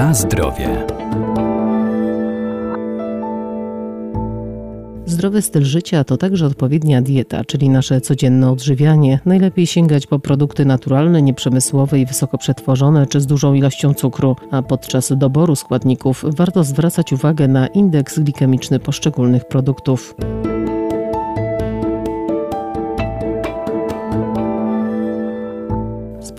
Na zdrowie. Zdrowy styl życia to także odpowiednia dieta, czyli nasze codzienne odżywianie. Najlepiej sięgać po produkty naturalne, nieprzemysłowe i wysoko przetworzone, czy z dużą ilością cukru, a podczas doboru składników warto zwracać uwagę na indeks glikemiczny poszczególnych produktów.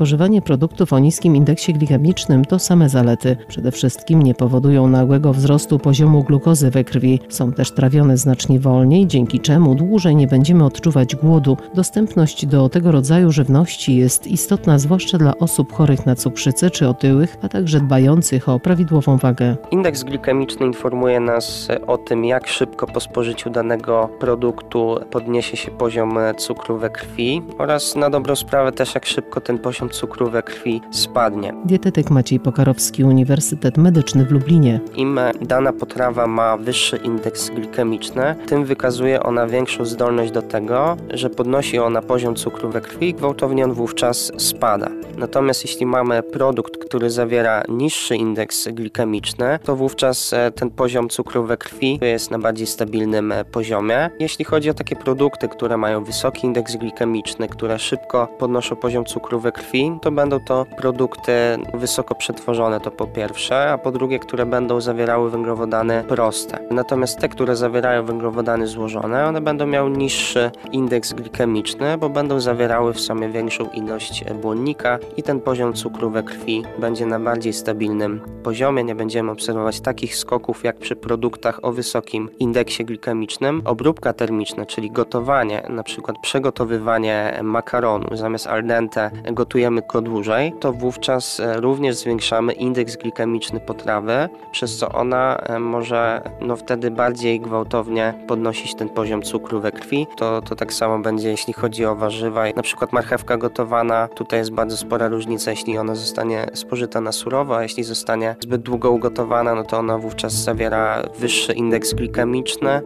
Spożywanie produktów o niskim indeksie glikemicznym to same zalety. Przede wszystkim nie powodują nagłego wzrostu poziomu glukozy we krwi. Są też trawione znacznie wolniej, dzięki czemu dłużej nie będziemy odczuwać głodu. Dostępność do tego rodzaju żywności jest istotna zwłaszcza dla osób chorych na cukrzycę czy otyłych, a także dbających o prawidłową wagę. Indeks glikemiczny informuje nas o tym, jak szybko po spożyciu danego produktu podniesie się poziom cukru we krwi oraz na dobrą sprawę też jak szybko ten poziom cukru we krwi spadnie. Dietetyk Maciej Pokarowski, Uniwersytet Medyczny w Lublinie. Im dana potrawa ma wyższy indeks glikemiczny, tym wykazuje ona większą zdolność do tego, że podnosi ona poziom cukru we krwi i gwałtownie on wówczas spada. Natomiast jeśli mamy produkt, który zawiera niższy indeks glikemiczny, to wówczas e, ten poziom cukru we krwi jest na bardziej stabilnym e, poziomie. Jeśli chodzi o takie produkty, które mają wysoki indeks glikemiczny, które szybko podnoszą poziom cukru we krwi, to będą to produkty wysoko przetworzone, to po pierwsze, a po drugie, które będą zawierały węglowodany proste. Natomiast te, które zawierają węglowodany złożone, one będą miały niższy indeks glikemiczny, bo będą zawierały w sobie większą ilość błonnika i ten poziom cukru we krwi będzie na bardziej stabilnym poziomie. Nie będziemy obserwować takich skoków jak przy produktach o wysokim indeksie glikemicznym. Obróbka termiczna, czyli gotowanie, na przykład przygotowywanie makaronu zamiast al dente gotujemy gotujemy go dłużej, to wówczas e, również zwiększamy indeks glikemiczny potrawy, przez co ona e, może no wtedy bardziej gwałtownie podnosić ten poziom cukru we krwi. To, to tak samo będzie jeśli chodzi o warzywa. Na przykład marchewka gotowana, tutaj jest bardzo spora różnica, jeśli ona zostanie spożyta na surowo, a jeśli zostanie zbyt długo ugotowana, no to ona wówczas zawiera wyższy indeks glikemiczny.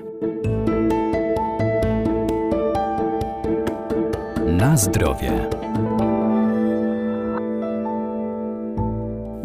Na zdrowie.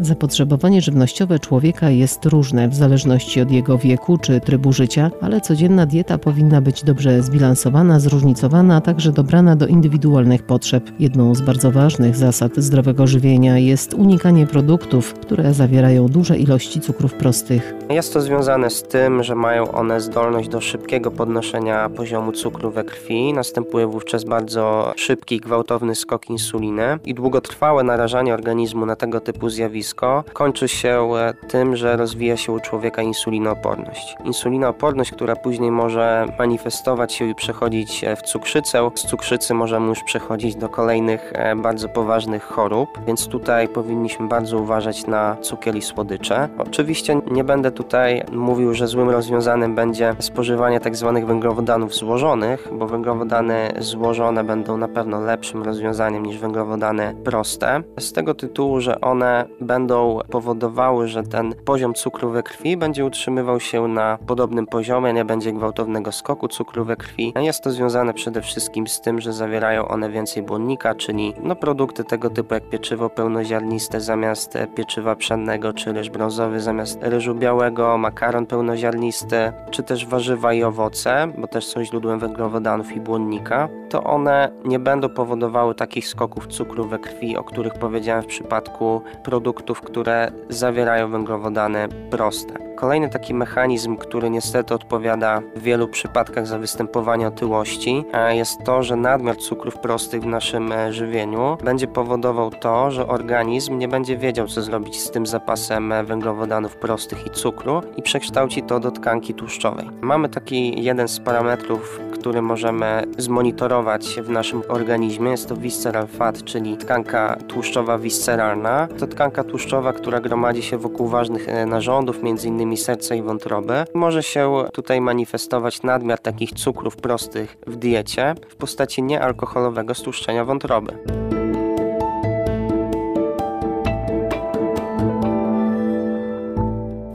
Zapotrzebowanie żywnościowe człowieka jest różne w zależności od jego wieku czy trybu życia, ale codzienna dieta powinna być dobrze zbilansowana, zróżnicowana, a także dobrana do indywidualnych potrzeb. Jedną z bardzo ważnych zasad zdrowego żywienia jest unikanie produktów, które zawierają duże ilości cukrów prostych. Jest to związane z tym, że mają one zdolność do szybkiego podnoszenia poziomu cukru we krwi. Następuje wówczas bardzo szybki, gwałtowny skok insuliny i długotrwałe narażanie organizmu na tego typu zjawiska kończy się e, tym, że rozwija się u człowieka insulinooporność. Insulinooporność, która później może manifestować się i przechodzić e, w cukrzycę. Z cukrzycy możemy już przechodzić do kolejnych e, bardzo poważnych chorób, więc tutaj powinniśmy bardzo uważać na cukier i słodycze. Oczywiście nie będę tutaj mówił, że złym rozwiązanym będzie spożywanie tzw. Tak węglowodanów złożonych, bo węglowodany złożone będą na pewno lepszym rozwiązaniem niż węglowodany proste. Z tego tytułu, że one będą będą powodowały, że ten poziom cukru we krwi będzie utrzymywał się na podobnym poziomie, nie będzie gwałtownego skoku cukru we krwi. Jest to związane przede wszystkim z tym, że zawierają one więcej błonnika, czyli no, produkty tego typu jak pieczywo pełnoziarniste zamiast pieczywa pszennego, czy ryż brązowy zamiast ryżu białego, makaron pełnoziarnisty, czy też warzywa i owoce, bo też są źródłem węglowodanów i błonnika, to one nie będą powodowały takich skoków cukru we krwi, o których powiedziałem w przypadku produktów produktów, które zawierają węglowodany proste. Kolejny taki mechanizm, który niestety odpowiada w wielu przypadkach za występowanie otyłości, jest to, że nadmiar cukrów prostych w naszym e, żywieniu będzie powodował to, że organizm nie będzie wiedział, co zrobić z tym zapasem e, węglowodanów prostych i cukru i przekształci to do tkanki tłuszczowej. Mamy taki jeden z parametrów, który możemy zmonitorować w naszym organizmie. Jest to visceral fat, czyli tkanka tłuszczowa visceralna. To tkanka tłuszczowa, która gromadzi się wokół ważnych e, narządów, m.in. serca i wątroby. Może się tutaj manifestować nadmiar takich cukrów prostych w diecie w postaci niealkoholowego stłuszczenia wątroby.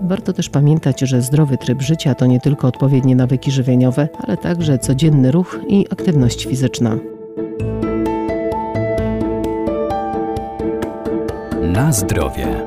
Warto też pamiętać, że zdrowy tryb życia to nie tylko odpowiednie nawyki żywieniowe, ale także codzienny ruch i aktywność fizyczna. Na zdrowie.